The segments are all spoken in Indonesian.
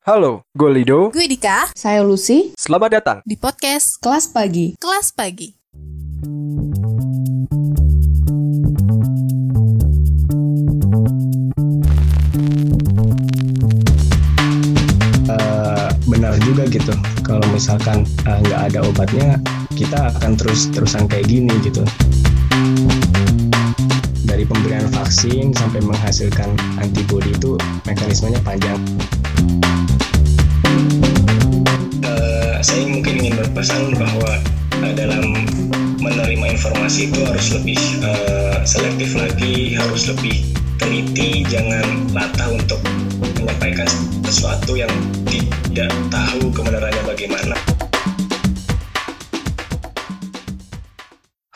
Halo, gue Lido. Gue Dika Saya Lucy, Selamat datang. di podcast kelas pagi. Kelas Pagi. eh, benar juga gitu kalau misalkan eh, nggak ada obatnya kita akan terus terusan kayak gini gitu dari pemberian vaksin sampai menghasilkan antibodi itu mekanismenya panjang saya mungkin ingin berpesan bahwa eh, dalam menerima informasi itu harus lebih eh, selektif lagi harus lebih teliti jangan latah untuk menyampaikan sesuatu yang tidak tahu kebenarannya bagaimana.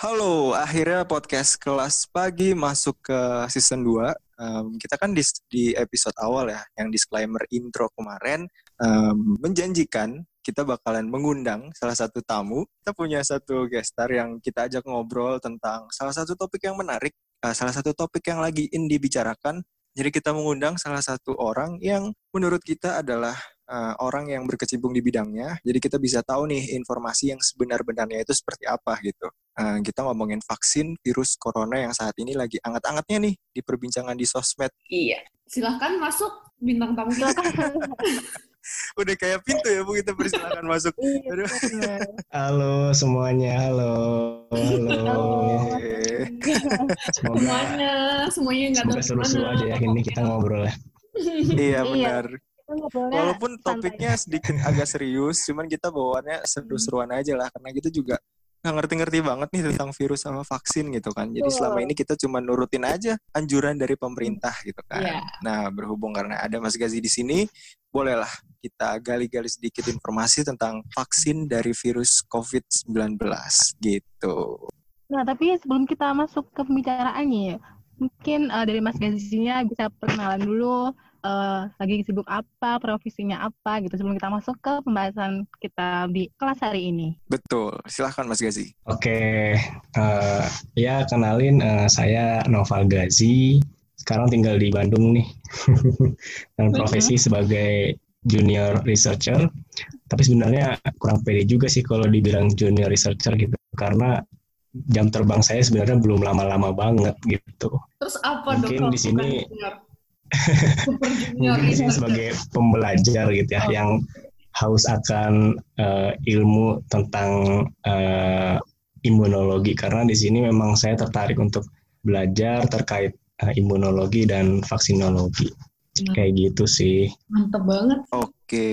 Halo, akhirnya podcast kelas pagi masuk ke season 2. Em, kita kan di, di episode awal ya, yang disclaimer intro kemarin, em, menjanjikan kita bakalan mengundang salah satu tamu. Kita punya satu gestar yang kita ajak ngobrol tentang salah satu topik yang menarik, eh, salah satu topik yang lagi in dibicarakan. Jadi kita mengundang salah satu orang yang menurut kita adalah eh, orang yang berkecimpung di bidangnya. Jadi kita bisa tahu nih informasi yang sebenar-benarnya itu seperti apa gitu. Eh, kita ngomongin vaksin virus corona yang saat ini lagi anget-angetnya nih di perbincangan di sosmed. Iya. Silahkan masuk bintang tamu kita. Udah kayak pintu ya Bu kita persilakan masuk. Aduh. Halo semuanya, halo, halo. Semoga semuanya, semuanya nggak semoga tahu seru-seru aja ya ini kita ngobrol ya. iya benar. ngobrolnya Walaupun topiknya sedikit agak serius, cuman kita bawaannya seru-seruan aja lah karena kita juga nggak ngerti-ngerti banget nih tentang virus sama vaksin gitu kan. Jadi selama ini kita cuma nurutin aja anjuran dari pemerintah gitu kan. Iya. Nah, berhubung karena ada Mas Gazi di sini, bolehlah kita gali-gali sedikit informasi tentang vaksin dari virus COVID-19 gitu. Nah, tapi sebelum kita masuk ke pembicaraannya ya, mungkin eh, dari Mas Gazinya bisa perkenalan dulu eh, lagi sibuk apa, profesinya apa gitu sebelum kita masuk ke pembahasan kita di kelas hari ini. Betul. Silahkan Mas Gazi. Oke, eh, ya kenalin eh, saya Noval Gazi. Sekarang tinggal di Bandung nih, dan profesi sebagai junior researcher. Tapi sebenarnya kurang pede juga sih kalau dibilang junior researcher gitu, karena jam terbang saya sebenarnya belum lama-lama banget gitu. Terus apa Mungkin dong? di sini Mungkin di sini researcher. sebagai pembelajar gitu ya, Oh. yang haus akan eh, ilmu tentang eh, imunologi karena di sini memang saya tertarik untuk belajar terkait eh, imunologi dan vaksinologi Hmm. kayak gitu sih. Mantep banget. Oke,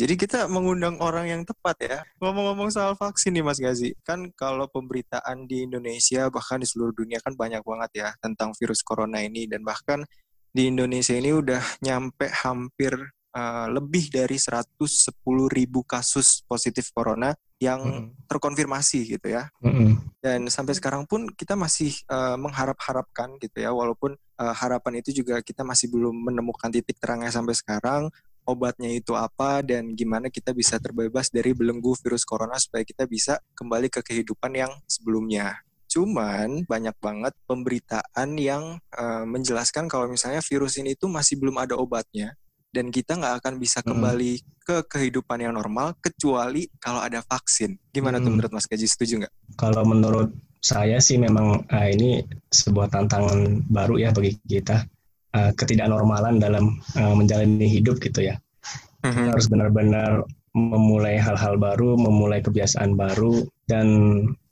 jadi kita mengundang orang yang tepat ya. Ngomong-ngomong soal vaksin nih Mas Gazi, kan kalau pemberitaan di Indonesia bahkan di seluruh dunia kan banyak banget ya tentang virus corona ini dan bahkan di Indonesia ini udah nyampe hampir uh, lebih dari 110 ribu kasus positif corona yang Mm-mm. terkonfirmasi gitu ya. Mm-mm. Dan sampai sekarang pun kita masih uh, mengharap-harapkan gitu ya, walaupun uh, harapan itu juga kita masih belum menemukan titik terangnya sampai sekarang, obatnya itu apa dan gimana kita bisa terbebas dari belenggu virus corona supaya kita bisa kembali ke kehidupan yang sebelumnya. Cuman banyak banget pemberitaan yang uh, menjelaskan kalau misalnya virus ini tuh masih belum ada obatnya dan kita nggak akan bisa kembali ke kehidupan yang normal kecuali kalau ada vaksin. Gimana tuh Mm-mm. menurut Mas Gaji? Setuju nggak? Kalau menurut saya sih memang eh, ini sebuah tantangan baru ya bagi kita eh, ketidaknormalan dalam eh, menjalani hidup gitu ya. kita harus benar-benar memulai hal-hal baru, memulai kebiasaan baru, dan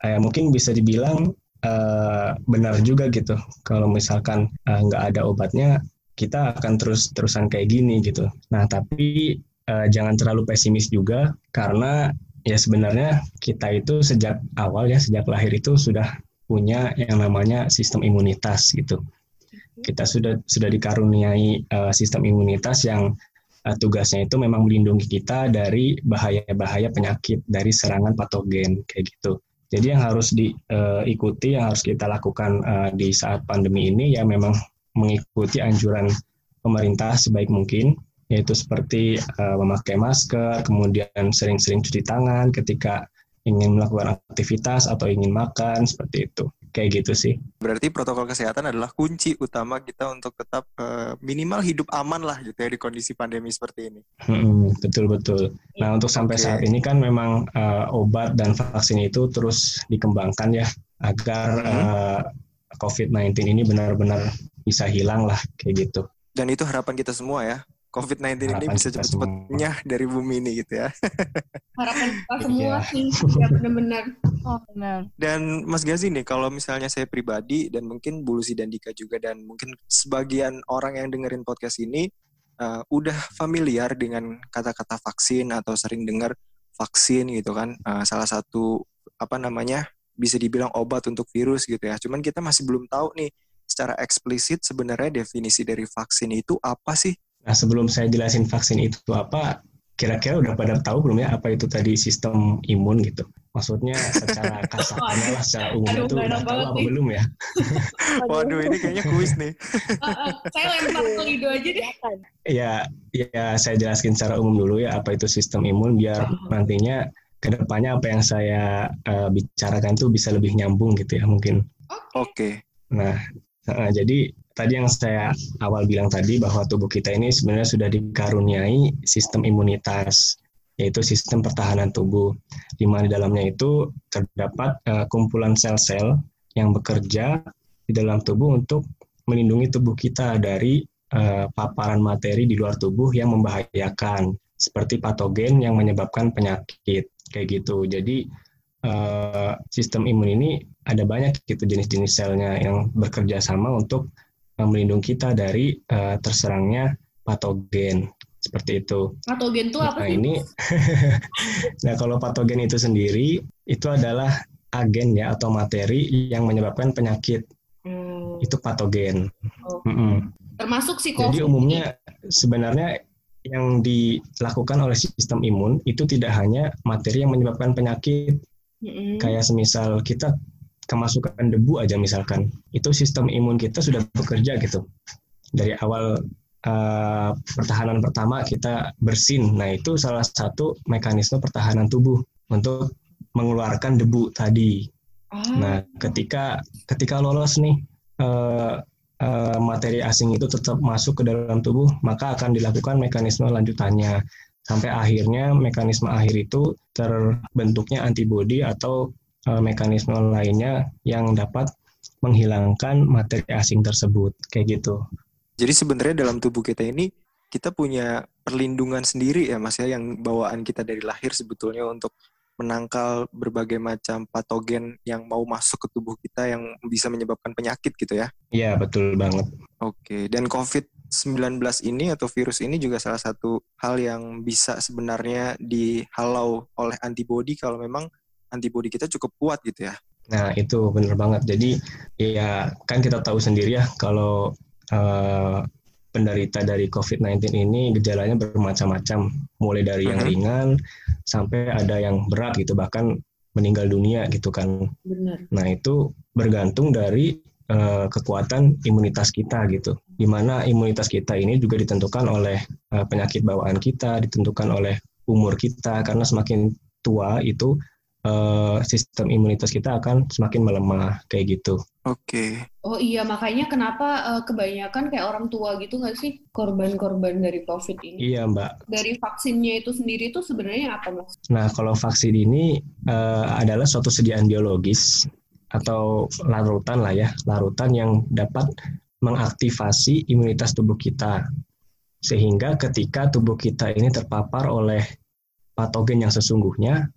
eh, mungkin bisa dibilang eh, benar juga gitu. Kalau misalkan nggak ada obatnya, kita akan terus-terusan kayak gini gitu. Nah, tapi eh, jangan terlalu pesimis juga, karena ya sebenarnya kita itu sejak awal ya, sejak lahir itu sudah punya yang namanya sistem imunitas gitu. Kita sudah sudah dikaruniai eh, sistem imunitas yang uh, tugasnya itu memang melindungi kita dari bahaya-bahaya penyakit, dari serangan patogen kayak gitu. Jadi yang harus diikuti, yang harus kita lakukan uh, di saat pandemi ini ya memang mengikuti anjuran pemerintah sebaik mungkin, yaitu seperti uh, memakai masker, kemudian sering-sering cuci tangan ketika ingin melakukan aktivitas atau ingin makan seperti itu. kayak gitu sih. Berarti protokol kesehatan adalah kunci utama kita untuk tetap uh, minimal hidup aman lah gitu ya di kondisi pandemi seperti ini. Hmm, betul betul. Nah untuk sampai okay. saat ini kan memang uh, obat dan vaksin itu terus dikembangkan ya agar hmm. uh, COVID-19 ini benar-benar bisa hilang lah kayak gitu. Dan itu harapan kita semua ya. COVID-19 ini bisa cepat-cepat nyah dari bumi ini gitu ya. Harapan kita semua iya. sih, ya benar-benar. Oh, benar. Dan Mas Gazi nih, kalau misalnya saya pribadi dan mungkin Bulusi dan Dika juga dan mungkin sebagian orang yang dengerin podcast ini uh, udah familiar dengan kata-kata vaksin atau sering dengar vaksin gitu kan. Uh, salah satu apa namanya bisa dibilang obat untuk virus gitu ya. Cuman kita masih belum tahu nih secara eksplisit sebenarnya definisi dari vaksin itu apa sih? Nah, sebelum saya jelasin vaksin itu apa, kira-kira udah pada tahu belum ya apa itu tadi sistem imun gitu? Maksudnya secara kasarnya lah, secara umum Aduh, itu udah tahu apa nih. belum ya? Waduh, ini kayaknya kuis nih. uh, uh, saya lempar ke Lido aja deh. Ya, ya saya jelaskan secara umum dulu ya apa itu sistem imun biar uh. nantinya ke depannya apa yang saya uh, bicarakan tuh bisa lebih nyambung gitu ya mungkin. Oke. Okay. Nah, uh, jadi tadi yang saya awal bilang tadi bahwa tubuh kita ini sebenarnya sudah dikaruniai sistem imunitas yaitu sistem pertahanan tubuh di mana di dalamnya itu terdapat uh, kumpulan sel-sel yang bekerja di dalam tubuh untuk melindungi tubuh kita dari uh, paparan materi di luar tubuh yang membahayakan seperti patogen yang menyebabkan penyakit kayak gitu. Jadi uh, sistem imun ini ada banyak gitu jenis-jenis selnya yang bekerja sama untuk melindungi kita dari uh, terserangnya patogen seperti itu. Patogen itu apa nah, sih? ini Nah, kalau patogen itu sendiri itu adalah agen ya atau materi yang menyebabkan penyakit. Hmm. Itu patogen. Oh. Mm -mm. Termasuk si COVID. Jadi umumnya sebenarnya yang dilakukan oleh sistem imun itu tidak hanya materi yang menyebabkan penyakit. Mm -hmm. Kayak semisal kita kemasukan debu aja misalkan, itu sistem imun kita sudah bekerja gitu. Dari awal uh, pertahanan pertama kita bersin, nah itu salah satu mekanisme pertahanan tubuh untuk mengeluarkan debu tadi. Oh. Nah, ketika ketika lolos nih uh, uh, materi asing itu tetap masuk ke dalam tubuh, maka akan dilakukan mekanisme lanjutannya sampai akhirnya mekanisme akhir itu terbentuknya antibodi atau mekanisme lainnya yang dapat menghilangkan materi asing tersebut kayak gitu. Jadi sebenarnya dalam tubuh kita ini kita punya perlindungan sendiri ya Mas ya yang bawaan kita dari lahir sebetulnya untuk menangkal berbagai macam patogen yang mau masuk ke tubuh kita yang bisa menyebabkan penyakit gitu ya. Iya, betul banget. Oke, dan COVID-19 ini atau virus ini juga salah satu hal yang bisa sebenarnya dihalau oleh antibodi kalau memang antibodi kita cukup kuat gitu ya. Nah itu benar banget. Jadi ya kan kita tahu sendiri ya kalau uh, penderita dari COVID-19 ini gejalanya bermacam-macam, mulai dari yang -huh. ringan sampai ada yang berat gitu, bahkan meninggal dunia gitu kan. Benar. Nah itu bergantung dari uh, kekuatan imunitas kita gitu, di mana imunitas kita ini juga ditentukan oleh uh, penyakit bawaan kita, ditentukan oleh umur kita, karena semakin tua itu uh, sistem imunitas kita akan semakin melemah kayak gitu. Oke. Okay. Oh iya makanya kenapa uh, kebanyakan kayak orang tua gitu nggak sih korban-korban dari COVID ini? Iya mbak. Dari vaksinnya itu sendiri itu sebenarnya apa mas? Nah kalau vaksin ini uh, adalah suatu sediaan biologis atau larutan lah ya larutan yang dapat mengaktifasi imunitas tubuh kita sehingga ketika tubuh kita ini terpapar oleh patogen yang sesungguhnya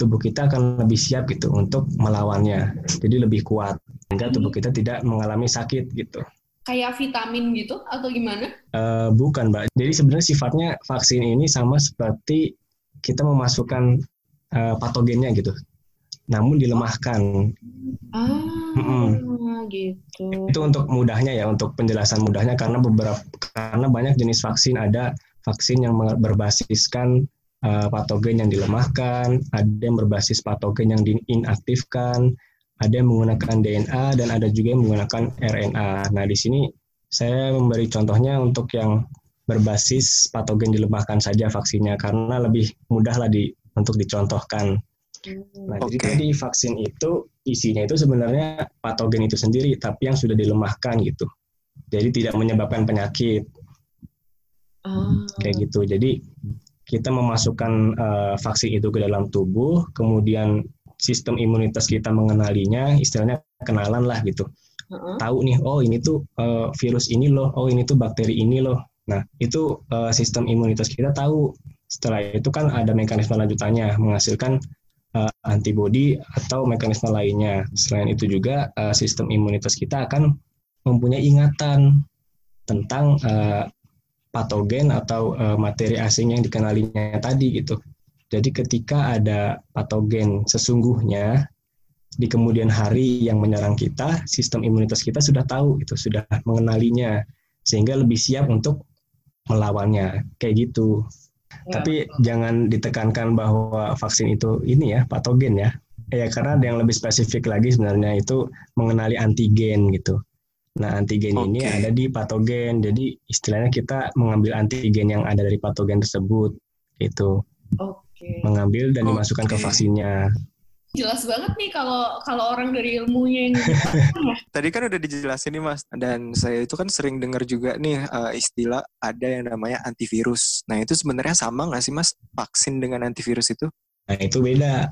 tubuh kita akan lebih siap gitu untuk melawannya. Jadi lebih kuat sehingga tubuh kita tidak mengalami sakit gitu. Kayak vitamin gitu atau gimana? Uh, bukan, Mbak. Jadi sebenarnya sifatnya vaksin ini sama seperti kita memasukkan uh, patogennya gitu. Namun dilemahkan. Ah, mm-hmm. gitu. Itu untuk mudahnya ya, untuk penjelasan mudahnya karena beberapa karena banyak jenis vaksin ada vaksin yang berbasiskan uh, patogen yang dilemahkan, ada yang berbasis patogen yang diinaktifkan, ada yang menggunakan DNA dan ada juga yang menggunakan RNA. Nah, di sini saya memberi contohnya untuk yang berbasis patogen dilemahkan saja vaksinnya karena lebih mudah lah di untuk dicontohkan. Nah, okay. jadi tadi vaksin itu isinya itu sebenarnya patogen itu sendiri, tapi yang sudah dilemahkan gitu. Jadi tidak menyebabkan penyakit. Ah. kayak gitu. Jadi kita memasukkan uh, vaksin itu ke dalam tubuh, kemudian sistem imunitas kita mengenalinya, istilahnya kenalan lah gitu. Heeh. Tahu nih, oh ini tuh uh, virus ini loh, oh ini tuh bakteri ini loh. Nah itu uh, sistem imunitas kita tahu. Setelah itu kan ada mekanisme lanjutannya menghasilkan uh, antibodi atau mekanisme lainnya. Selain itu juga uh, sistem imunitas kita akan mempunyai ingatan tentang uh, patogen atau uh, materi asing yang dikenalinya tadi gitu. Jadi ketika ada patogen sesungguhnya di kemudian hari yang menyerang kita, sistem imunitas kita sudah tahu itu sudah mengenalinya sehingga lebih siap untuk melawannya kayak gitu. Ya. Tapi jangan ditekankan bahwa vaksin itu ini ya patogen ya. Ya karena ada yang lebih spesifik lagi sebenarnya itu mengenali antigen gitu. Nah, antigen ini Oke. ada di patogen. Jadi istilahnya kita mengambil antigen yang ada dari patogen tersebut itu, Oke. mengambil dan dimasukkan ke vaksinnya. Jelas banget nih kalau kalau orang dari ilmunya yang Tadi kan udah dijelasin nih Mas, dan saya itu kan sering dengar juga nih eh, istilah ada yang namanya antivirus. Nah itu sebenarnya sama nggak sih Mas vaksin dengan antivirus itu? Nah, itu beda.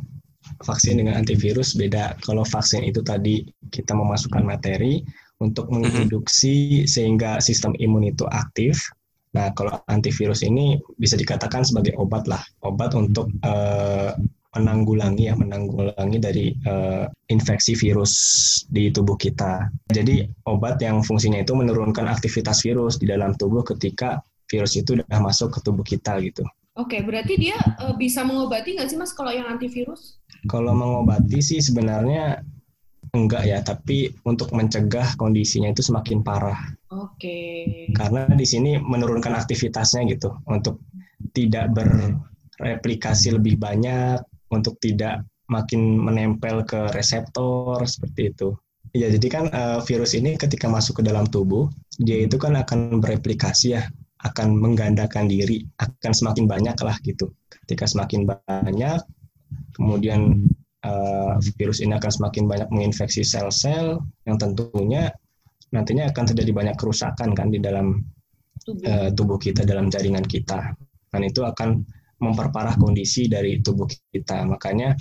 Vaksin dengan antivirus beda. Kalau vaksin itu tadi kita memasukkan materi untuk menginduksi sehingga sistem imun itu aktif. Nah, kalau antivirus ini bisa dikatakan sebagai obat lah, obat untuk eh, menanggulangi ya, menanggulangi dari eh, infeksi virus di tubuh kita. Jadi obat yang fungsinya itu menurunkan aktivitas virus di dalam tubuh ketika virus itu sudah masuk ke tubuh kita gitu. Oke, berarti dia eh, bisa mengobati nggak sih Mas kalau yang antivirus? Kalau mengobati sih sebenarnya enggak ya, tapi untuk mencegah kondisinya itu semakin parah. Oke. Karena di sini menurunkan aktivitasnya gitu, untuk tidak bereplikasi lebih banyak, untuk tidak makin menempel ke reseptor seperti itu. Ya, jadi kan eh, virus ini ketika masuk ke dalam tubuh, dia itu kan akan bereplikasi ya, akan menggandakan diri, akan semakin banyak lah gitu. Ketika semakin banyak, kemudian virus ini akan semakin banyak menginfeksi sel-sel yang tentunya nantinya akan terjadi banyak kerusakan kan di dalam Tubuh. eh, tubuh kita dalam jaringan kita. Dan itu akan memperparah kondisi dari tubuh kita. Makanya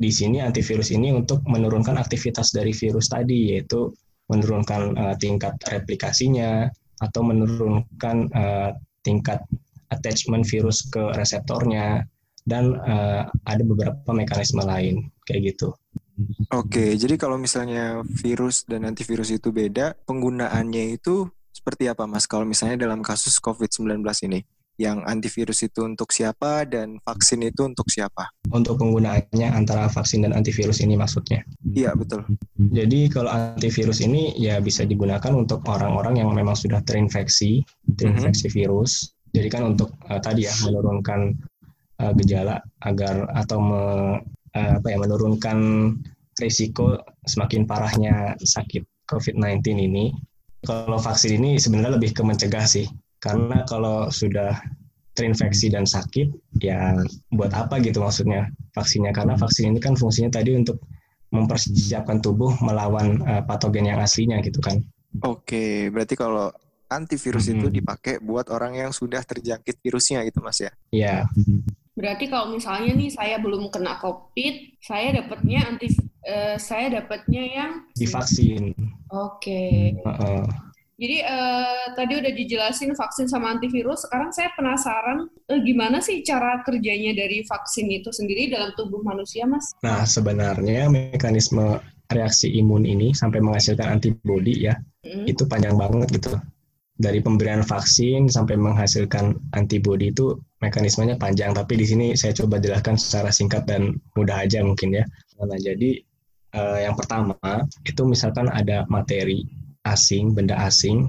di sini antivirus ini untuk menurunkan aktivitas dari virus tadi yaitu menurunkan eh, tingkat replikasinya atau menurunkan eh, tingkat attachment virus ke reseptornya dan eh, ada beberapa mekanisme lain kayak gitu. Oke, jadi kalau misalnya virus dan antivirus itu beda, penggunaannya itu seperti apa Mas? Kalau misalnya dalam kasus COVID-19 ini, yang antivirus itu untuk siapa dan vaksin itu untuk siapa? Untuk penggunaannya antara vaksin dan antivirus ini maksudnya. Iya, betul. Jadi kalau antivirus ini ya bisa digunakan untuk orang-orang yang memang sudah terinfeksi, terinfeksi virus. Jadi kan untuk eh, tadi ya menurunkan eh, gejala agar atau me- eh, apa ya menurunkan risiko semakin parahnya sakit COVID-19 ini. Kalau vaksin ini sebenarnya lebih ke mencegah sih. Karena kalau sudah terinfeksi dan sakit, ya buat apa gitu maksudnya vaksinnya? Karena vaksin ini kan fungsinya tadi untuk mempersiapkan tubuh melawan eh, patogen yang aslinya gitu kan. Oke, berarti kalau antivirus itu Mhm. dipakai buat orang yang sudah terjangkit virusnya gitu Mas ya? Ya, Berarti kalau misalnya nih saya belum kena COVID, saya dapatnya anti eh, saya dapatnya yang divaksin. Oke. Heeh. Jadi eh, tadi udah dijelasin vaksin sama antivirus. Sekarang saya penasaran eh, gimana sih cara kerjanya dari vaksin itu sendiri dalam tubuh manusia, Mas? Nah, sebenarnya mekanisme reaksi imun ini sampai menghasilkan antibodi ya, Hmm. itu panjang banget gitu. Dari pemberian vaksin sampai menghasilkan antibodi itu mekanismenya panjang, tapi di sini saya coba jelaskan secara singkat dan mudah aja mungkin ya. Nah, jadi eh, yang pertama itu misalkan ada materi asing, benda asing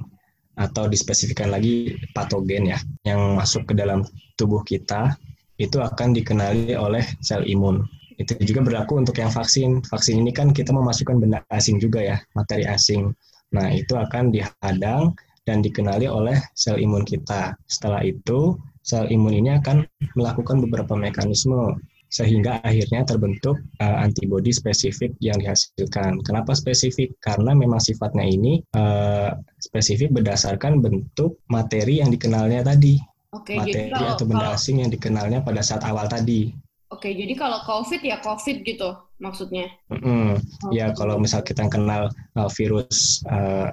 atau dispesifikkan lagi patogen ya yang masuk ke dalam tubuh kita itu akan dikenali oleh sel imun. Itu juga berlaku untuk yang vaksin. Vaksin ini kan kita memasukkan benda asing juga ya, materi asing. Nah, itu akan dihadang dan dikenali oleh sel imun kita. Setelah itu, sel imun ini akan melakukan beberapa mekanisme sehingga akhirnya terbentuk uh, antibodi spesifik yang dihasilkan. Kenapa spesifik? Karena memang sifatnya ini uh, spesifik berdasarkan bentuk materi yang dikenalnya tadi. Oke, materi jadi kalau, atau benda kalau, asing yang dikenalnya pada saat awal tadi. Oke, jadi kalau COVID ya COVID gitu maksudnya? Mm -hmm. oh, ya kalau misal kita kenal uh, virus uh,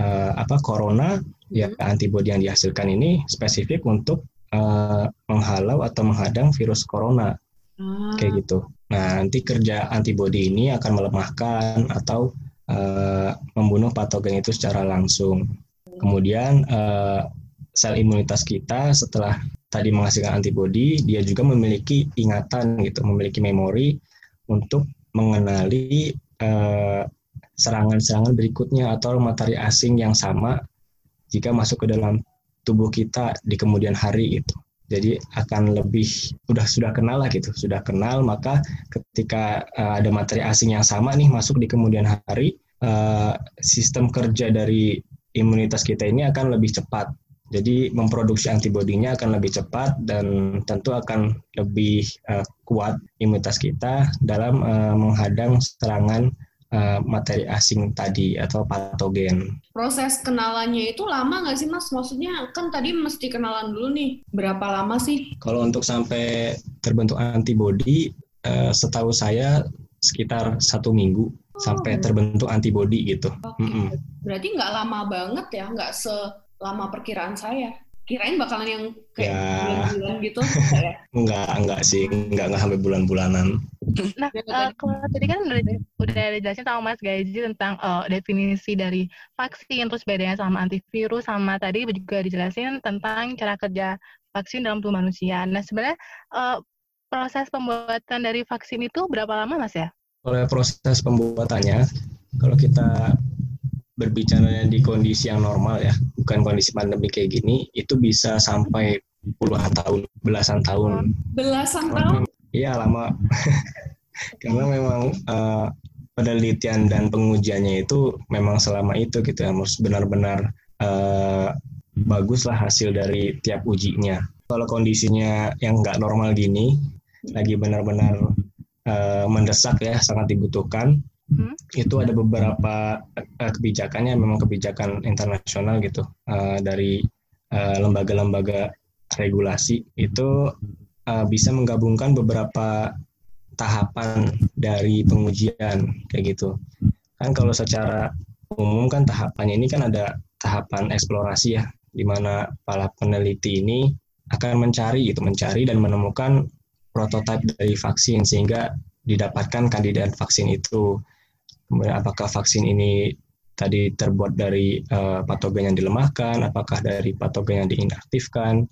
uh, apa corona, ya hmm. ya antibodi yang dihasilkan ini spesifik untuk uh, menghalau atau menghadang virus corona. Hmm. Kayak gitu. Nah, nanti kerja antibodi ini akan melemahkan atau uh, membunuh patogen itu secara langsung. Kemudian uh, sel imunitas kita setelah tadi menghasilkan antibodi, dia juga memiliki ingatan gitu, memiliki memori untuk mengenali serangan-serangan uh, berikutnya atau materi asing yang sama jika masuk ke dalam tubuh kita di kemudian hari itu. Jadi akan lebih sudah sudah kenal lah gitu, sudah kenal maka ketika uh, ada materi asing yang sama nih masuk di kemudian hari, uh, sistem kerja dari imunitas kita ini akan lebih cepat. Jadi memproduksi antibodinya akan lebih cepat dan tentu akan lebih uh, kuat imunitas kita dalam uh, menghadang serangan uh, materi asing tadi atau patogen. Proses kenalannya itu lama nggak sih mas? Maksudnya kan tadi mesti kenalan dulu nih. Berapa lama sih? Kalau untuk sampai terbentuk antibodi, uh, setahu saya sekitar satu minggu oh. sampai terbentuk antibodi gitu. Okay. Mm -mm. Berarti nggak lama banget ya, nggak selama perkiraan saya kirain bakalan yang kayak ya. bulan-bulan gitu ya? enggak enggak sih enggak enggak sampai bulan-bulanan nah uh, kalau tadi kan udah udah dijelasin sama Mas Gaji tentang uh, definisi dari vaksin terus bedanya sama antivirus sama tadi juga dijelasin tentang cara kerja vaksin dalam tubuh manusia nah sebenarnya uh, proses pembuatan dari vaksin itu berapa lama Mas ya? Oleh proses pembuatannya kalau kita berbicara di kondisi yang normal ya, bukan kondisi pandemi kayak gini, itu bisa sampai puluhan tahun, belasan tahun. Belasan tahun? Iya lama. Karena memang uh, penelitian dan pengujiannya itu memang selama itu gitu ya, harus benar-benar uh, baguslah hasil dari tiap ujinya. Kalau kondisinya yang nggak normal gini, lagi benar-benar uh, mendesak ya, sangat dibutuhkan, hmm? itu ada beberapa uh, kebijakannya memang kebijakan internasional gitu. Uh, dari lembaga lembaga-lembaga regulasi itu uh, bisa menggabungkan beberapa tahapan dari pengujian kayak gitu. Kan kalau secara umum kan tahapannya ini kan ada tahapan eksplorasi ya di mana para peneliti ini akan mencari gitu mencari dan menemukan prototipe dari vaksin sehingga didapatkan kandidat vaksin itu kemudian apakah vaksin ini tadi terbuat dari uh, patogen yang dilemahkan, apakah dari patogen yang diinaktifkan,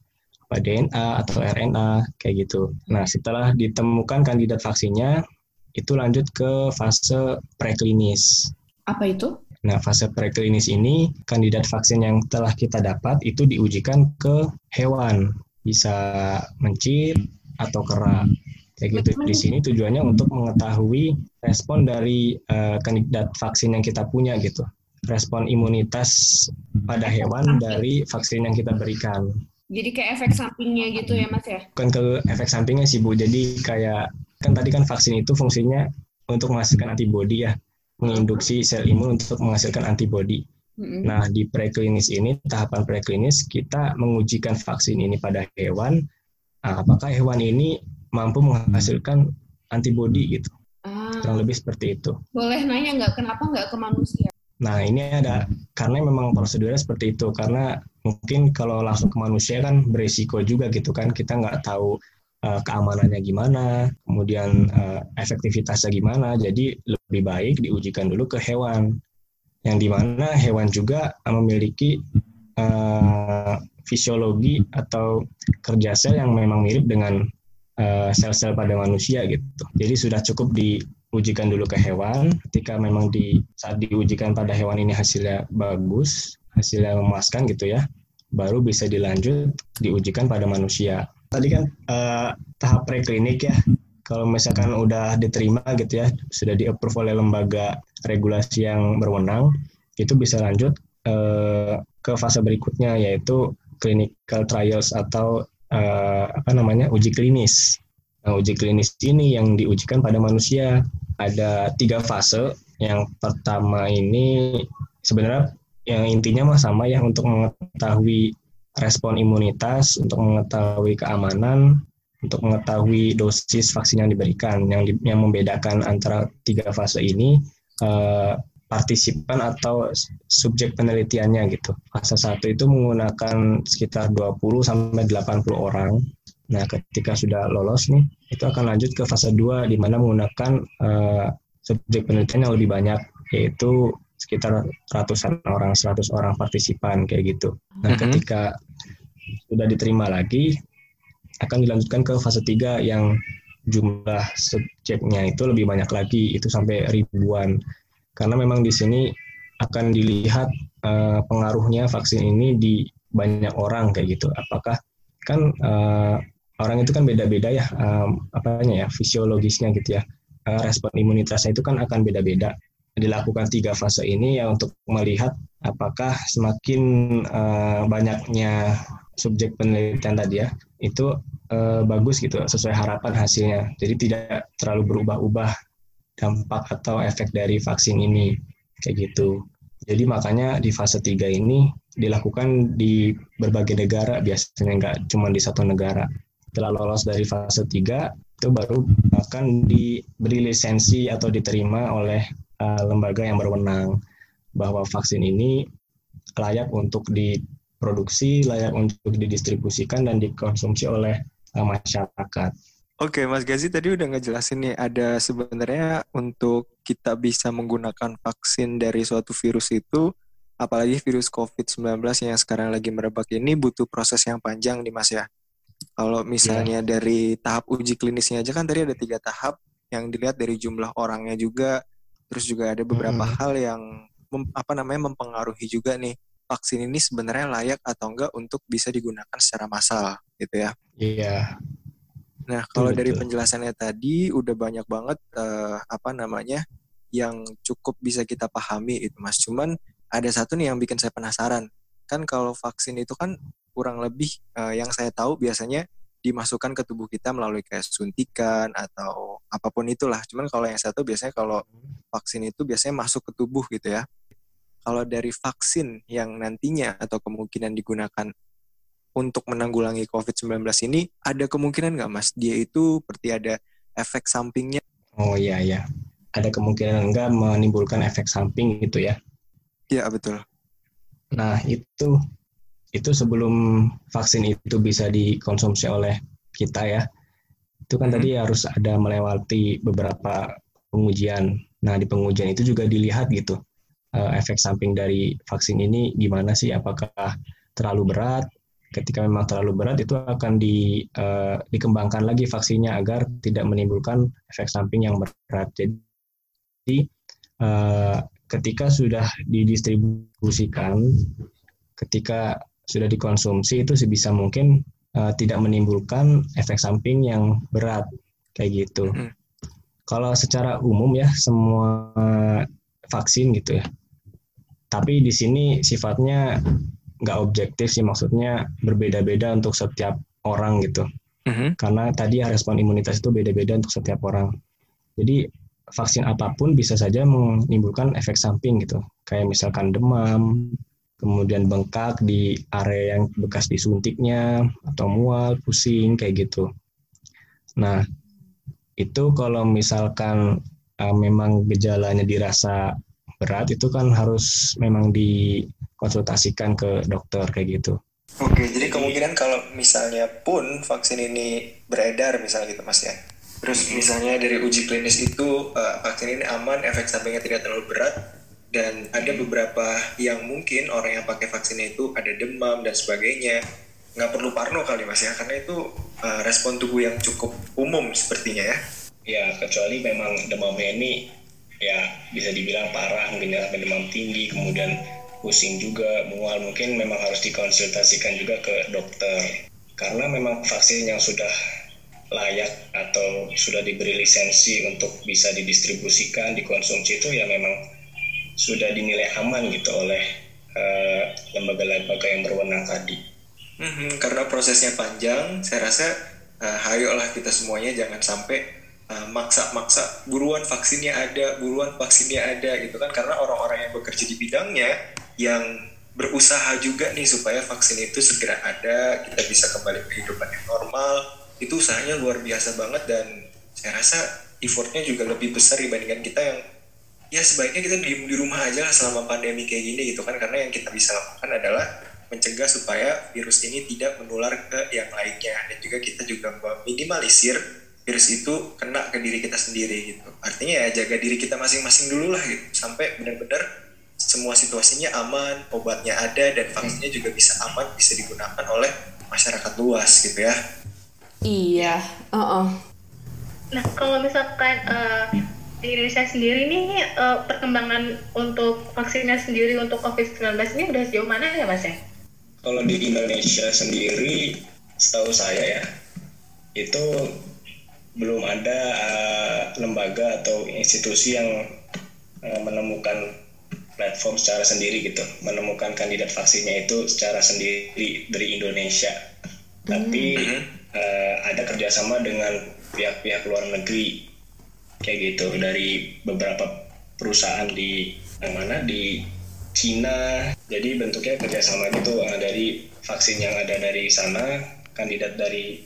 apa DNA atau RNA kayak gitu. Nah setelah ditemukan kandidat vaksinnya, itu lanjut ke fase preklinis. Apa itu? Nah fase preklinis ini kandidat vaksin yang telah kita dapat itu diujikan ke hewan, bisa mencit atau kera. Kayak gitu. Di sini tujuannya untuk mengetahui respon dari uh, kandidat vaksin yang kita punya gitu. Respon imunitas pada hewan dari vaksin yang kita berikan. Jadi kayak efek sampingnya gitu ya Mas ya? Bukan ke efek sampingnya sih Bu. Jadi kayak kan tadi kan vaksin itu fungsinya untuk menghasilkan antibodi ya, menginduksi sel imun untuk menghasilkan antibodi. Nah, di preklinis ini, tahapan preklinis, kita mengujikan vaksin ini pada hewan. Nah, apakah hewan ini mampu menghasilkan antibodi gitu. Ah. Kurang lebih seperti itu. Boleh nanya nggak kenapa nggak ke manusia? Nah ini ada karena memang prosedurnya seperti itu karena mungkin kalau langsung ke manusia kan berisiko juga gitu kan kita nggak tahu uh, keamanannya gimana, kemudian uh, efektivitasnya gimana. Jadi lebih baik diujikan dulu ke hewan yang di mana hewan juga memiliki uh, fisiologi atau kerja sel yang memang mirip dengan sel-sel pada manusia gitu. Jadi sudah cukup diujikan dulu ke hewan. Ketika memang di saat diujikan pada hewan ini hasilnya bagus, hasilnya memuaskan gitu ya, baru bisa dilanjut diujikan pada manusia. Tadi kan uh, tahap preklinik ya. Kalau misalkan udah diterima gitu ya, sudah di-approve oleh lembaga regulasi yang berwenang, itu bisa lanjut uh, ke fase berikutnya yaitu clinical trials atau uh, apa namanya uji klinis. Nah, uji klinis ini yang diujikan pada manusia ada tiga fase. Yang pertama ini sebenarnya yang intinya mah sama ya untuk mengetahui respon imunitas, untuk mengetahui keamanan, untuk mengetahui dosis vaksin yang diberikan. Yang di, yang membedakan antara tiga fase ini eh, partisipan atau subjek penelitiannya gitu. Fase satu itu menggunakan sekitar 20 sampai 80 orang Nah, ketika sudah lolos nih, itu akan lanjut ke fase 2 di mana menggunakan uh, subjek penelitian yang lebih banyak yaitu sekitar ratusan orang, 100 orang partisipan kayak gitu. Nah, mm -hmm. ketika sudah diterima lagi akan dilanjutkan ke fase 3 yang jumlah subjeknya itu lebih banyak lagi, itu sampai ribuan. Karena memang di sini akan dilihat uh, pengaruhnya vaksin ini di banyak orang kayak gitu. Apakah kan uh, orang itu kan beda-beda ya um, apanya ya fisiologisnya gitu ya. Uh, respon imunitasnya itu kan akan beda-beda. Dilakukan tiga fase ini ya untuk melihat apakah semakin uh, banyaknya subjek penelitian tadi ya itu uh, bagus gitu sesuai harapan hasilnya. Jadi tidak terlalu berubah-ubah dampak atau efek dari vaksin ini kayak gitu jadi makanya di fase 3 ini dilakukan di berbagai negara biasanya nggak cuma di satu negara setelah lolos dari fase 3 itu baru akan diberi lisensi atau diterima oleh uh, lembaga yang berwenang bahwa vaksin ini layak untuk diproduksi, layak untuk didistribusikan dan dikonsumsi oleh uh, masyarakat. Oke, Mas Gazi tadi udah ngejelasin nih ada sebenarnya untuk kita bisa menggunakan vaksin dari suatu virus itu apalagi virus COVID-19 yang sekarang lagi merebak ini butuh proses yang panjang nih Mas ya. Kalau misalnya yeah. dari tahap uji klinisnya aja kan tadi ada tiga tahap yang dilihat dari jumlah orangnya juga, terus juga ada beberapa hmm. hal yang mem, apa namanya mempengaruhi juga nih vaksin ini sebenarnya layak atau enggak untuk bisa digunakan secara massal gitu ya. Iya. Yeah. Nah kalau dari penjelasannya tadi udah banyak banget uh, apa namanya yang cukup bisa kita pahami itu mas. Cuman ada satu nih yang bikin saya penasaran. Kan kalau vaksin itu kan kurang lebih uh, yang saya tahu biasanya dimasukkan ke tubuh kita melalui kayak suntikan atau apa pun itulah. Cuman kalau yang satu biasanya kalau vaksin itu biasanya masuk ke tubuh gitu ya. Kalau dari vaksin yang nantinya atau kemungkinan digunakan untuk menanggulangi COVID-19 ini, ada kemungkinan nggak mas? Dia itu seperti ada efek sampingnya? Oh iya, iya. Ada kemungkinan nggak menimbulkan efek samping gitu ya? Iya, betul. Nah, itu itu sebelum vaksin itu bisa dikonsumsi oleh kita ya itu kan hmm. tadi harus ada melewati beberapa pengujian nah di pengujian itu juga dilihat gitu uh, efek samping dari vaksin ini gimana sih apakah terlalu berat ketika memang terlalu berat itu akan di, uh, dikembangkan lagi vaksinnya agar tidak menimbulkan efek samping yang berat jadi uh, ketika sudah didistribusikan ketika sudah dikonsumsi itu sebisa mungkin uh, tidak menimbulkan efek samping yang berat kayak gitu. -hmm. Kalau secara umum ya semua vaksin gitu ya. Tapi di sini sifatnya nggak objektif sih maksudnya berbeda-beda untuk setiap orang gitu. Mm -hmm. Karena tadi respon imunitas itu beda-beda untuk setiap orang. Jadi vaksin apa pun bisa saja menimbulkan efek samping gitu. Kayak misalkan demam, kemudian bengkak di area yang bekas disuntiknya atau mual, pusing kayak gitu. Nah, itu kalau misalkan uh, memang gejalanya dirasa berat itu kan harus memang dikonsultasikan ke dokter kayak gitu. Oke, jadi kemungkinan kalau misalnya pun vaksin ini beredar misalnya gitu Mas ya. Terus misalnya dari uji klinis itu uh, vaksin ini aman, efek sampingnya tidak terlalu berat, dan ada beberapa yang mungkin orang yang pakai vaksinnya itu ada demam dan sebagainya nggak perlu parno kali mas ya karena itu uh, respon tubuh yang cukup umum sepertinya ya ya kecuali memang demamnya ini ya bisa dibilang parah mungkin ya demam tinggi kemudian pusing juga mual mungkin memang harus dikonsultasikan juga ke dokter karena memang vaksin yang sudah layak atau sudah diberi lisensi untuk bisa didistribusikan dikonsumsi itu ya memang sudah dinilai aman gitu oleh eh, lembaga-lembaga uh, yang berwenang tadi. Mm-hmm, karena prosesnya panjang, saya rasa uh, hayolah kita semuanya jangan sampai uh, maksa-maksa buruan vaksinnya ada, buruan vaksinnya ada gitu kan. Karena orang-orang yang bekerja di bidangnya yang berusaha juga nih supaya vaksin itu segera ada, kita bisa kembali kehidupan yang normal. Itu usahanya luar biasa banget. Dan saya rasa effortnya juga lebih besar dibandingkan kita yang ya sebaiknya kita di, di rumah aja lah selama pandemi kayak gini gitu kan. Karena yang kita bisa lakukan adalah mencegah supaya virus ini tidak menular ke yang lainnya. Dan juga kita juga meminimalisir virus itu kena ke diri kita sendiri gitu artinya ya jaga diri kita masing-masing dulu lah gitu sampai benar-benar semua situasinya aman obatnya ada dan vaksinnya juga bisa aman bisa digunakan oleh masyarakat luas gitu ya iya uh -uh. nah kalau misalkan uh, di Indonesia sendiri nih uh, perkembangan untuk vaksinnya sendiri untuk COVID-19 ini udah sejauh mana ya Mas ya? Kalau di Indonesia sendiri, setahu saya ya, itu belum ada uh, lembaga atau institusi yang uh, menemukan platform secara sendiri gitu, menemukan kandidat vaksinnya itu secara sendiri dari Indonesia. Mm. Tapi uh, ada kerjasama dengan pihak-pihak luar negeri kayak gitu. Dari beberapa perusahaan di yang mana? Di Cina. Jadi bentuknya kerjasama gitu uh, dari vaksin yang ada dari sana kandidat dari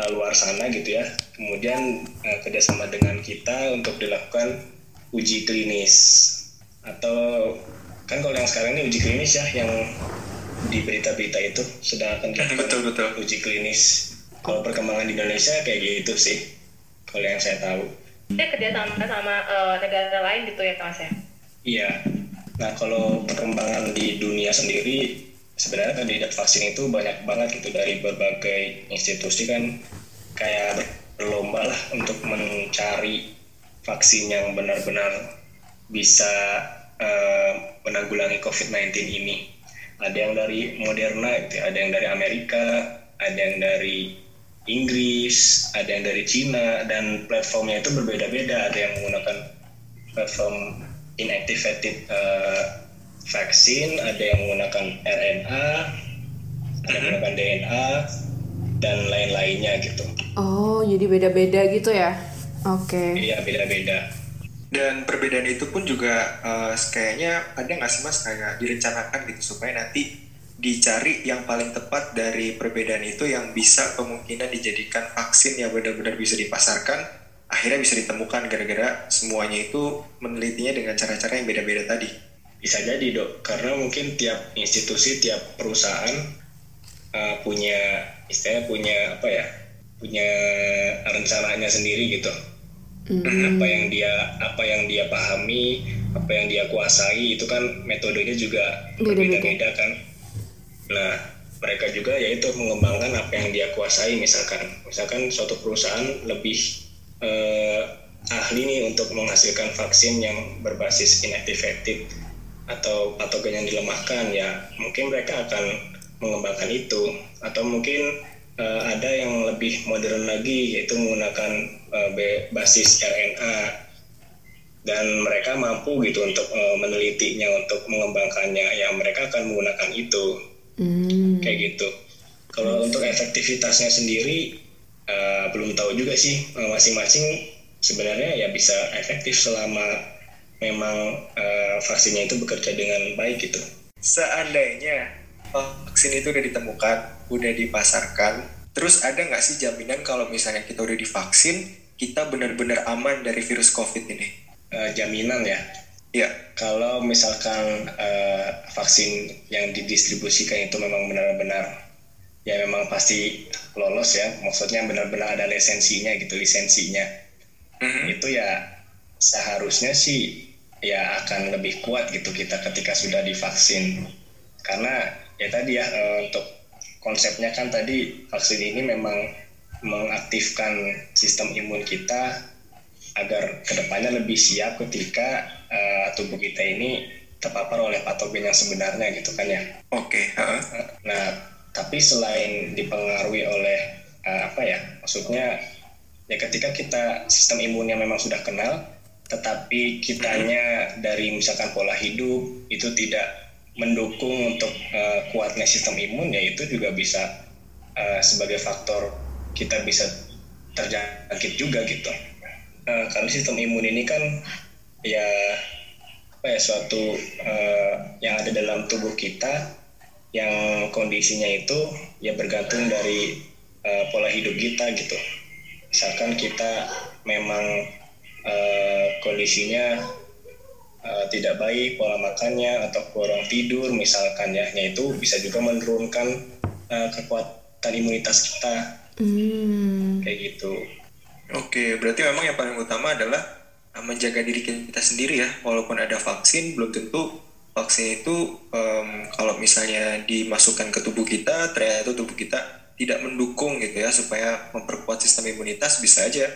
uh, luar sana gitu ya kemudian uh, kerjasama dengan kita untuk dilakukan uji klinis atau kan kalau yang sekarang ini uji klinis ya yang di berita-berita itu sedang akan dilakukan betul, betul. uji klinis kalau perkembangan di Indonesia kayak gitu sih kalau yang saya tahu dia kerja sama sama uh, negara lain gitu ya Mas ya? Iya. Nah kalau perkembangan di dunia sendiri sebenarnya kandidat vaksin itu banyak banget gitu dari berbagai institusi kan kayak berlomba lah untuk mencari vaksin yang benar-benar bisa uh, menanggulangi COVID-19 ini. Ada yang dari Moderna, gitu, ada yang dari Amerika, ada yang dari Inggris, ada yang dari Cina, dan platformnya itu berbeda-beda. Ada yang menggunakan platform inactivated uh, vaksin, ada yang menggunakan RNA, ada yang menggunakan DNA, dan lain-lainnya gitu. Oh, jadi beda-beda gitu ya? Oke. Okay. Iya, beda-beda. Dan perbedaan itu pun juga uh, kayaknya ada nggak sih mas kayak direncanakan gitu supaya nanti dicari yang paling tepat dari perbedaan itu yang bisa kemungkinan dijadikan vaksin yang benar-benar bisa dipasarkan akhirnya bisa ditemukan gara-gara semuanya itu menelitinya dengan cara-cara yang beda-beda tadi bisa jadi dok. Karena mungkin tiap institusi tiap perusahaan uh, punya istilahnya punya apa ya punya rencananya sendiri gitu. Mm. apa yang dia apa yang dia pahami apa yang dia kuasai itu kan metodenya juga berbeda-beda kan. Nah, mereka juga yaitu mengembangkan apa yang dia kuasai misalkan. Misalkan suatu perusahaan lebih eh, ahli nih untuk menghasilkan vaksin yang berbasis inactivated atau patogen yang dilemahkan ya mungkin mereka akan mengembangkan itu. Atau mungkin uh, ada yang lebih modern lagi yaitu menggunakan uh, basis RNA dan mereka mampu gitu untuk uh, menelitinya untuk mengembangkannya ya mereka akan menggunakan itu. Hmm. kayak gitu. Kalau untuk efektivitasnya sendiri uh, belum tahu juga sih masing masing-masing sebenarnya ya bisa efektif selama memang uh, vaksinnya itu bekerja dengan baik gitu. Seandainya vaksin itu udah ditemukan udah dipasarkan terus ada nggak sih jaminan kalau misalnya kita udah divaksin kita benar-benar aman dari virus covid ini? Uh, jaminan ya? Ya, kalau misalkan uh, vaksin yang didistribusikan itu memang benar-benar ya memang pasti lolos ya, maksudnya benar-benar ada lisensinya gitu, lisensinya. Mm-hmm. Itu ya seharusnya sih ya akan lebih kuat gitu kita ketika sudah divaksin. Karena ya tadi ya uh, untuk konsepnya kan tadi vaksin ini memang mengaktifkan sistem imun kita agar ke depannya lebih siap ketika uh, tubuh kita ini terpapar oleh patogen yang sebenarnya gitu kan ya. Oke. Okay. Uh. Nah, tapi selain dipengaruhi oleh uh, apa ya, maksudnya ya ketika kita sistem imunnya memang sudah kenal, tetapi kitanya dari misalkan pola hidup itu tidak mendukung untuk uh, kuatnya sistem imun, ya itu juga bisa uh, sebagai faktor kita bisa terjangkit juga gitu. Uh, karena sistem imun ini kan ya apa ya suatu uh, yang ada dalam tubuh kita yang kondisinya itu ya bergantung dari uh, pola hidup kita gitu. Misalkan kita memang uh, kondisinya uh, tidak baik pola makannya atau kurang tidur misalkan ya. Itu bisa juga menurunkan uh, kekuatan imunitas kita. Hmm. kayak gitu. Oke berarti memang yang paling utama adalah menjaga diri kita sendiri ya. Walaupun ada vaksin belum tentu vaksin itu um, kalau misalnya dimasukkan ke tubuh kita ternyata tubuh kita tidak mendukung gitu ya supaya memperkuat sistem imunitas bisa aja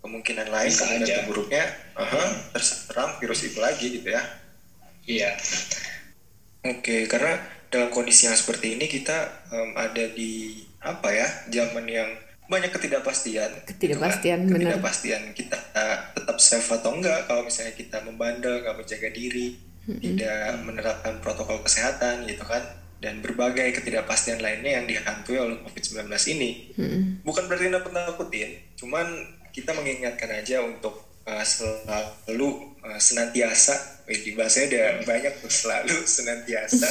kemungkinan lain bisa kemungkinan terburuknya uh -huh, terserang virus itu lagi gitu ya iya oke okay, karena dalam kondisi yang seperti ini kita um, ada di apa ya zaman yang banyak ketidakpastian ketidakpastian gitu kan? ketidakpastian kita uh, tetap safe atau enggak kalau misalnya kita membandel nggak menjaga diri mm -hmm. tidak menerapkan protokol kesehatan gitu kan dan berbagai ketidakpastian lainnya yang dihantui oleh COVID-19 ini. Hmm. Bukan berarti nakut-nakutin, cuman kita mengingatkan aja untuk uh, selalu uh, senantiasa, di bahasanya udah banyak tuh selalu senantiasa.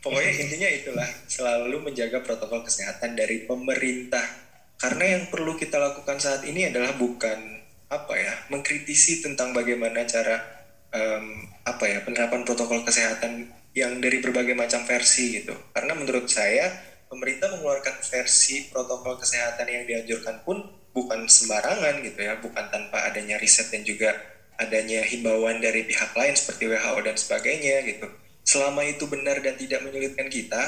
Pokoknya intinya itulah, selalu menjaga protokol kesehatan dari pemerintah. Karena yang perlu kita lakukan saat ini adalah bukan apa ya, mengkritisi tentang bagaimana cara um, apa ya penerapan protokol kesehatan yang dari berbagai macam versi gitu. Karena menurut saya pemerintah mengeluarkan versi protokol kesehatan yang dianjurkan pun bukan sembarangan gitu ya, bukan tanpa adanya riset dan juga adanya himbauan dari pihak lain seperti WHO dan sebagainya gitu. Selama itu benar dan tidak menyulitkan kita,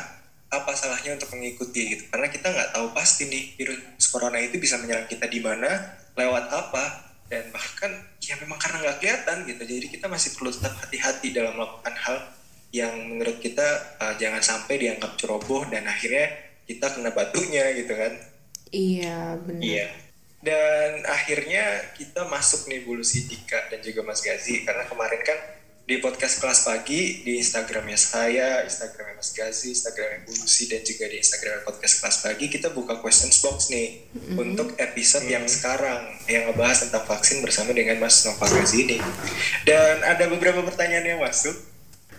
apa salahnya untuk mengikuti gitu? Karena kita nggak tahu pasti nih virus corona itu bisa menyerang kita di mana, lewat apa, dan bahkan ya memang karena nggak kelihatan gitu. Jadi kita masih perlu tetap hati-hati dalam melakukan hal yang menurut kita uh, jangan sampai dianggap ceroboh dan akhirnya kita kena batunya gitu kan iya benar iya dan akhirnya kita masuk nih Bulu Sidika dan juga Mas Gazi karena kemarin kan di podcast kelas pagi di Instagramnya saya, Instagramnya Mas Gazi, Instagramnya Bulusi dan juga di Instagram podcast kelas pagi kita buka questions box nih mm-hmm. untuk episode mm-hmm. yang sekarang yang ngebahas tentang vaksin bersama dengan Mas Nova Gazi ini. Dan ada beberapa pertanyaan yang masuk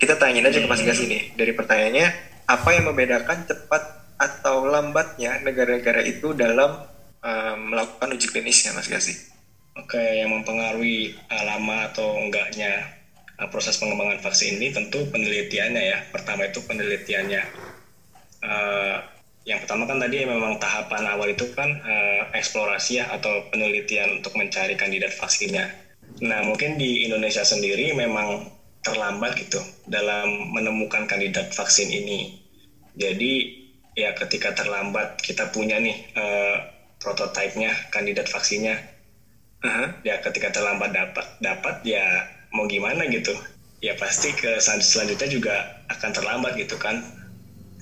kita tanyain aja ke Mas Gas ini dari pertanyaannya apa yang membedakan cepat atau lambatnya negara-negara itu dalam um, melakukan uji klinisnya Mas Gasi? Oke, yang mempengaruhi uh, lama atau enggaknya uh, proses pengembangan vaksin ini tentu penelitiannya ya. Pertama itu penelitiannya. Uh, yang pertama kan tadi memang tahapan awal itu kan uh, eksplorasi ya atau penelitian untuk mencari kandidat vaksinnya. Nah mungkin di Indonesia sendiri memang terlambat gitu dalam menemukan kandidat vaksin ini. Jadi ya ketika terlambat kita punya nih uh, prototipenya kandidat vaksinnya, uh-huh. ya ketika terlambat dapat dapat ya mau gimana gitu, ya pasti ke selanjutnya juga akan terlambat gitu kan.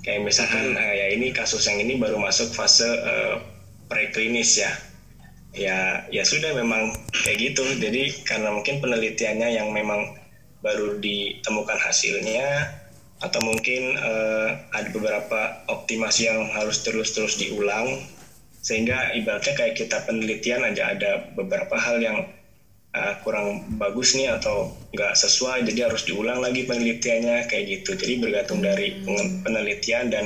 Kayak misalkan uh-huh. uh, ya ini kasus yang ini baru masuk fase uh, preklinis ya. Ya ya sudah memang kayak gitu. Jadi karena mungkin penelitiannya yang memang baru ditemukan hasilnya atau mungkin uh, ada beberapa optimasi yang harus terus-terus diulang sehingga ibaratnya kayak kita penelitian aja ada beberapa hal yang uh, kurang bagus nih atau nggak sesuai jadi harus diulang lagi penelitiannya kayak gitu jadi bergantung dari penelitian dan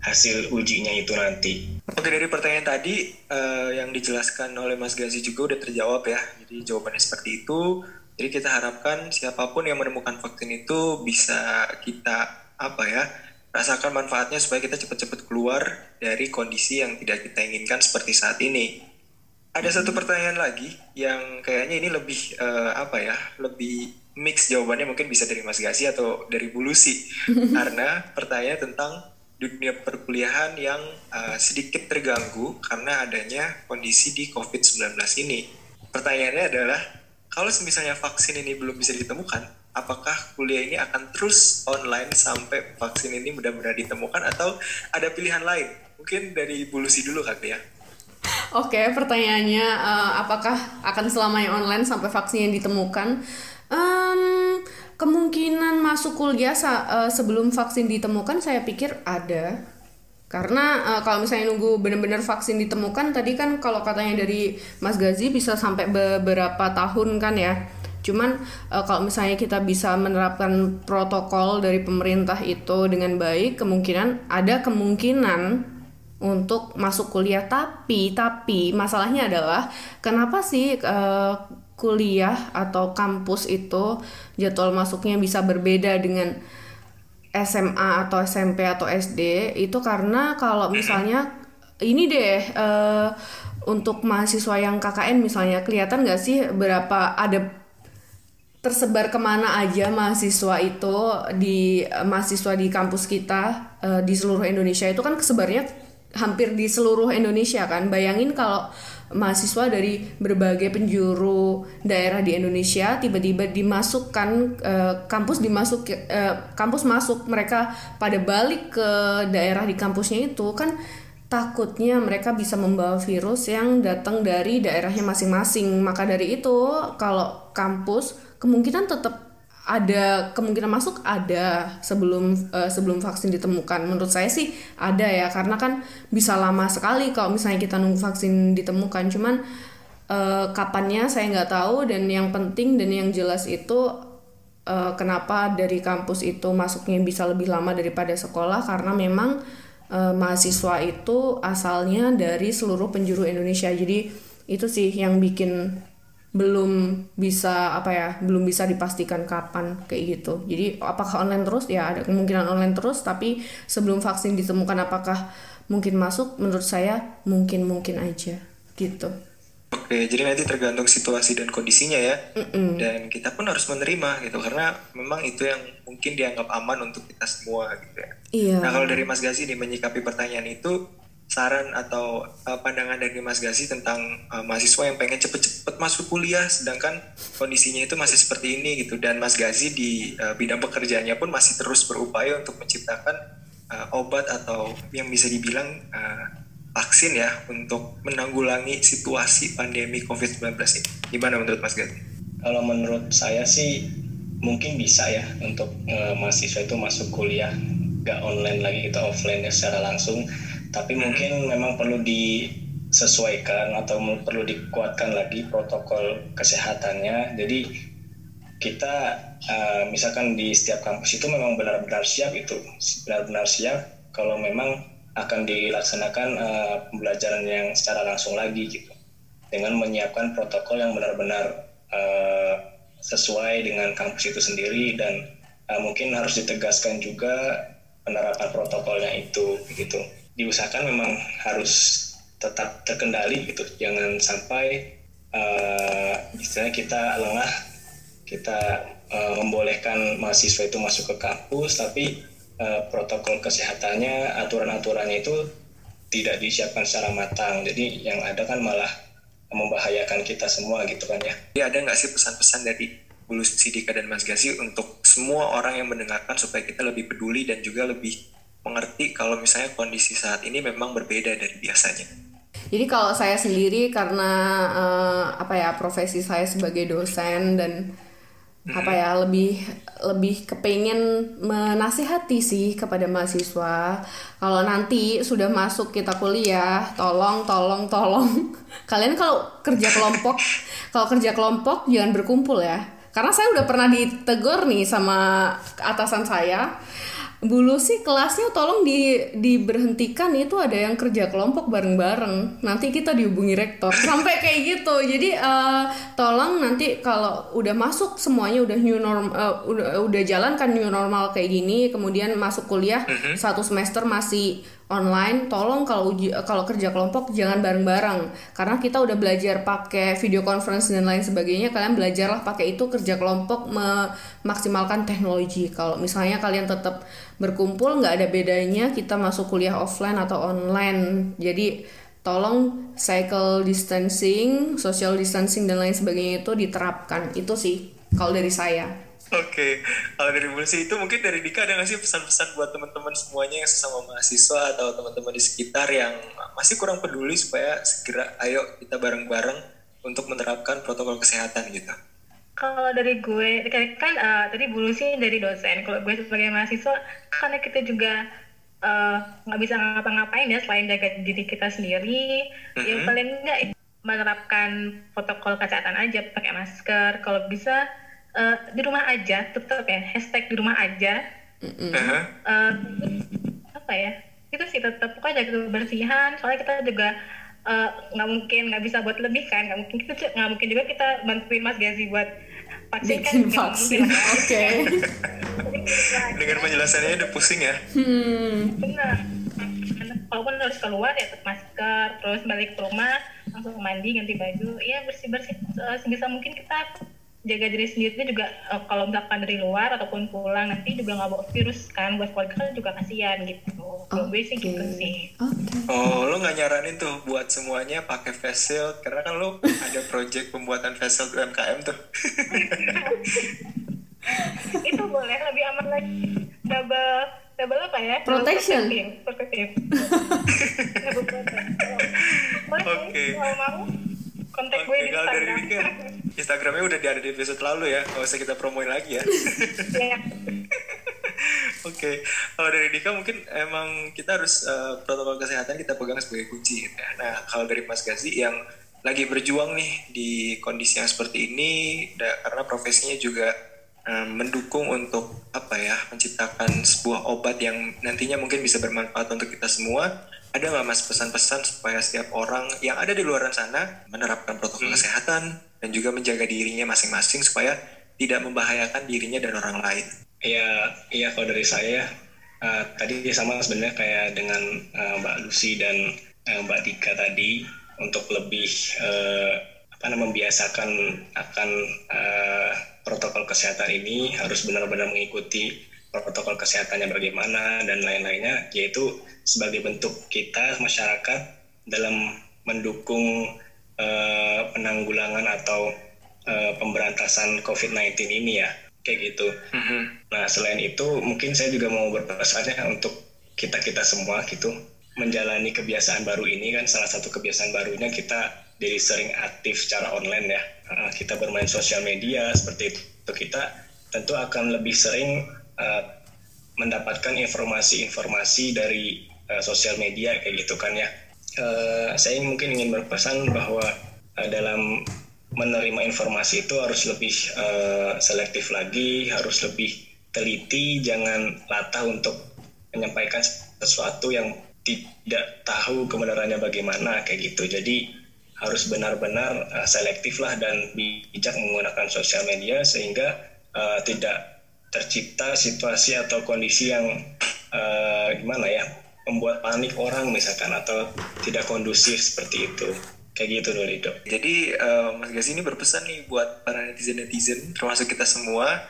hasil ujinya itu nanti. Oke dari pertanyaan tadi uh, yang dijelaskan oleh Mas Gazi juga udah terjawab ya. Jadi jawabannya seperti itu. Jadi kita harapkan siapa pun yang menemukan vaksin itu bisa kita apa ya rasakan manfaatnya supaya kita cepat-cepat keluar dari kondisi yang tidak kita inginkan seperti saat ini. Ada satu pertanyaan lagi yang kayaknya ini lebih uh, apa ya lebih mix jawabannya mungkin bisa dari Mas Gasi atau dari Bulusi karena pertanyaan tentang dunia perkuliahan yang uh, sedikit terganggu karena adanya kondisi di COVID-19 ini. Pertanyaannya adalah kalau misalnya vaksin ini belum bisa ditemukan, apakah kuliah ini akan terus online sampai vaksin ini benar-benar ditemukan atau ada pilihan lain? Mungkin dari Bulusi dulu kali ya. Oke, pertanyaannya uh, apakah akan selamanya online sampai vaksin yang ditemukan? Um, kemungkinan masuk kuliah uh, sebelum vaksin ditemukan saya pikir ada. karena uh, kalau misalnya nunggu benar-benar vaksin ditemukan tadi kan kalau katanya dari Mas Gazi bisa sampai beberapa tahun kan ya. Cuman uh, kalau misalnya kita bisa menerapkan protokol dari pemerintah itu dengan baik, kemungkinan ada kemungkinan untuk masuk kuliah. Tapi tapi masalahnya adalah kenapa sih uh, kuliah atau kampus itu jadwal masuknya bisa berbeda dengan SMA atau SMP atau SD itu karena kalau misalnya ini deh uh, untuk mahasiswa yang KKN misalnya kelihatan nggak sih berapa ada tersebar ke mana aja mahasiswa itu di mahasiswa di kampus kita uh, di seluruh Indonesia. Itu kan kesebarnya hampir di seluruh Indonesia kan. Bayangin kalau mahasiswa dari berbagai penjuru daerah di Indonesia tiba-tiba dimasukkan uh, kampus dimasuk uh, kampus masuk mereka pada balik ke daerah di kampusnya itu kan takutnya mereka bisa membawa virus yang datang dari daerahnya masing-masing. Maka dari itu kalau kampus kemungkinan tetap ada kemungkinan masuk ada sebelum uh, sebelum vaksin ditemukan. Menurut saya sih ada ya karena kan bisa lama sekali kalau misalnya kita nunggu vaksin ditemukan. Cuman uh, kapannya saya nggak tahu dan yang penting dan yang jelas itu uh, kenapa dari kampus itu masuknya bisa lebih lama daripada sekolah karena memang uh, mahasiswa itu asalnya dari seluruh penjuru Indonesia. Jadi itu sih yang bikin belum bisa apa ya belum bisa dipastikan kapan kayak gitu. Jadi apakah online terus? Ya ada kemungkinan online terus tapi sebelum vaksin ditemukan apakah mungkin masuk? Menurut saya mungkin mungkin aja gitu. Oke jadi nanti tergantung situasi dan kondisinya ya. Mm-mm. dan kita pun harus menerima gitu. Karena memang itu yang mungkin dianggap aman untuk kita semua gitu ya. Iya. nah kalau dari Mas Gazi nih menyikapi pertanyaan itu saran atau uh, pandangan dari Mas Gazi tentang uh, mahasiswa yang pengen cepet-cepet masuk kuliah sedangkan kondisinya itu masih seperti ini gitu dan Mas Gazi di uh, bidang pekerjaannya pun masih terus berupaya untuk menciptakan uh, obat atau yang bisa dibilang uh, vaksin ya untuk menanggulangi situasi pandemi COVID-19 ini. Gimana menurut Mas Gazi? Kalau menurut saya sih mungkin bisa ya untuk uh, mahasiswa itu masuk kuliah gak online lagi kita offline ya secara langsung tapi mungkin memang perlu disesuaikan atau perlu dikuatkan lagi protokol kesehatannya. Jadi kita uh, misalkan di setiap kampus itu memang benar-benar siap itu benar-benar siap kalau memang akan dilaksanakan uh, pembelajaran yang secara langsung lagi gitu. Dengan menyiapkan protokol yang benar-benar uh, sesuai dengan kampus itu sendiri dan uh, mungkin harus ditegaskan juga penerapan protokolnya itu gitu diusahakan memang harus tetap terkendali gitu jangan sampai uh, istilahnya kita lengah kita uh, membolehkan mahasiswa itu masuk ke kampus tapi uh, protokol kesehatannya aturan-aturannya itu tidak disiapkan secara matang jadi yang ada kan malah membahayakan kita semua gitu kan ya. Jadi ada nggak sih pesan-pesan dari Bulu Sidika dan Mas Gazi untuk semua orang yang mendengarkan supaya kita lebih peduli dan juga lebih mengerti kalau misalnya kondisi saat ini memang berbeda dari biasanya. Jadi kalau saya sendiri karena uh, apa ya profesi saya sebagai dosen dan hmm. apa ya lebih lebih kepengen menasihati sih kepada mahasiswa kalau nanti sudah masuk kita kuliah tolong tolong tolong kalian kalau kerja kelompok kalau kerja kelompok jangan berkumpul ya karena saya udah pernah ditegur nih sama atasan saya Bulu sih kelasnya tolong di diberhentikan itu ada yang kerja kelompok bareng-bareng. Nanti kita dihubungi rektor sampai kayak gitu. Jadi uh, tolong nanti kalau udah masuk semuanya udah new norm uh, udah udah jalan kan new normal kayak gini, kemudian masuk kuliah mm -hmm. satu semester masih online tolong kalau uji kalau kerja kelompok jangan bareng-bareng. Karena kita udah belajar pakai video conference dan lain sebagainya kalian belajarlah pakai itu kerja kelompok memaksimalkan teknologi. Kalau misalnya kalian tetap berkumpul nggak ada bedanya kita masuk kuliah offline atau online. Jadi tolong cycle distancing social distancing dan lain sebagainya itu diterapkan. Itu sih kalau dari saya Oke, okay. kalau dari Bulsi itu mungkin dari Dika ada nggak sih pesan-pesan buat teman-teman semuanya yang sesama mahasiswa atau teman-teman di sekitar yang masih kurang peduli supaya segera ayo kita bareng-bareng untuk menerapkan protokol kesehatan gitu. Kalau dari gue, kan uh, tadi Bulsi dari dosen, kalau gue sebagai mahasiswa, karena kita juga eh, nggak bisa ngapa-ngapain ya selain jaga diri kita sendiri ya Mhm. paling enggak menerapkan protokol kesehatan aja pakai masker kalau bisa eh, di rumah aja tetap ya. Hashtag di rumah aja. Mm-mm. Aha. Eh, apa ya? Itu sih tetap pokoknya jaga kebersihan. Soalnya kita juga eh, nggak mungkin nggak bisa buat lebih kan. Nggak mungkin kita nggak mungkin juga kita bantuin Mas Gazi buat vaksin kan. Bikin nggak vaksin oke. Dengan penjelasannya udah pusing ya. hmm. Benar walaupun harus keluar ya tetap masker terus balik ke rumah langsung mandi ganti baju. Ya bersih bersih sebisa mungkin kita jaga diri sendiri juga eh, kalau misalkan dari luar ataupun pulang nanti juga nggak bawa virus kan buat keluarga kan juga kasihan gitu kalau gue sih gitu sih oke Oh, lo nggak nyaranin tuh buat semuanya pakai face shield karena kan lo ada project pembuatan face shield UMKM tuh. itu boleh lebih aman lagi double double apa ya Double Protection. protective, protective. Double protect. boleh Oke. kalau mau kontak gue di kalau dari Instagram Dika, Instagramnya udah ada di episode lalu ya, nggak usah kita promoin lagi ya. ya. Oke, kalau dari Dika mungkin emang kita harus eh, protokol kesehatan kita pegang sebagai kunci. gitu ya. Nah, kalau dari Mas Gazi yang lagi berjuang nih di kondisi yang seperti ini, da- karena profesinya juga eh, mendukung untuk apa ya, menciptakan sebuah obat yang nantinya mungkin bisa bermanfaat untuk kita semua. Ada nggak Mas pesan-pesan supaya setiap orang yang ada di luar sana menerapkan protokol kesehatan dan juga menjaga dirinya masing-masing supaya tidak membahayakan dirinya dan orang lain? Iya, iya kalau dari saya eh, tadi sama sebenarnya kayak dengan eh, Mbak Lucy dan eh, Mbak Dika tadi untuk lebih eh, apa namanya membiasakan akan eh, protokol kesehatan ini harus benar-benar mengikuti protokol kesehatannya bagaimana dan lain-lainnya yaitu sebagai bentuk kita masyarakat dalam mendukung eh, penanggulangan atau eh, pemberantasan COVID-19 ini ya kayak gitu. Nah, selain itu mungkin saya juga mau berpesannya untuk kita-kita semua gitu menjalani kebiasaan baru ini kan salah satu kebiasaan barunya kita jadi sering aktif secara online ya. Kita bermain sosial media seperti itu kita tentu akan lebih sering uh, mendapatkan informasi-informasi dari uh, sosial media kayak gitu kan ya. Uh, saya mungkin ingin berpesan bahwa uh, dalam menerima informasi itu harus lebih uh, selektif lagi, harus lebih teliti, jangan latah untuk menyampaikan sesuatu yang tidak tahu kebenarannya bagaimana kayak gitu. Jadi harus benar-benar uh, selektif lah dan bijak menggunakan sosial media sehingga uh, tidak tercipta situasi atau kondisi yang uh, gimana ya membuat panik orang misalkan atau tidak kondusif seperti itu. Kayak gitu dulu Lido. Jadi eh, Mas Gazi ini berpesan nih buat para netizen-netizen termasuk kita semua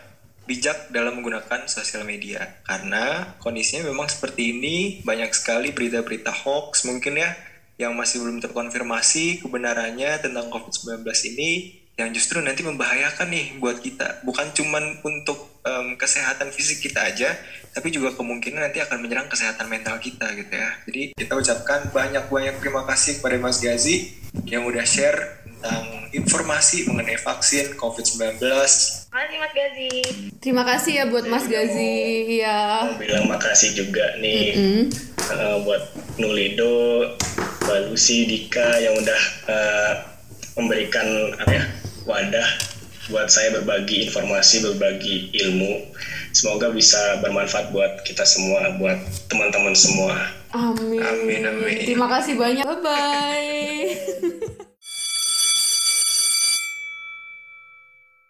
bijak dalam menggunakan sosial media. Karena kondisinya memang seperti ini banyak sekali berita-berita hoax mungkin ya yang masih belum terkonfirmasi kebenarannya tentang COVID-19 ini yang justru nanti membahayakan nih buat kita bukan cuman untuk em, kesehatan fisik kita aja tapi juga kemungkinan nanti akan menyerang kesehatan mental kita gitu ya jadi kita ucapkan banyak-banyak terima kasih kepada Mas Gazi yang udah share tentang informasi mengenai vaksin COVID-19 Makasih Mas Gazi. terima kasih ya buat Mas Gazi ya Mau bilang makasih juga nih Mm. eh, buat Nulido, Mbak Lucy, Dika yang udah eh, memberikan apa ya wadah buat saya berbagi informasi, berbagi ilmu. Semoga bisa bermanfaat buat kita semua, buat teman-teman semua. amin Amin, amin. terima kasih banyak bye bye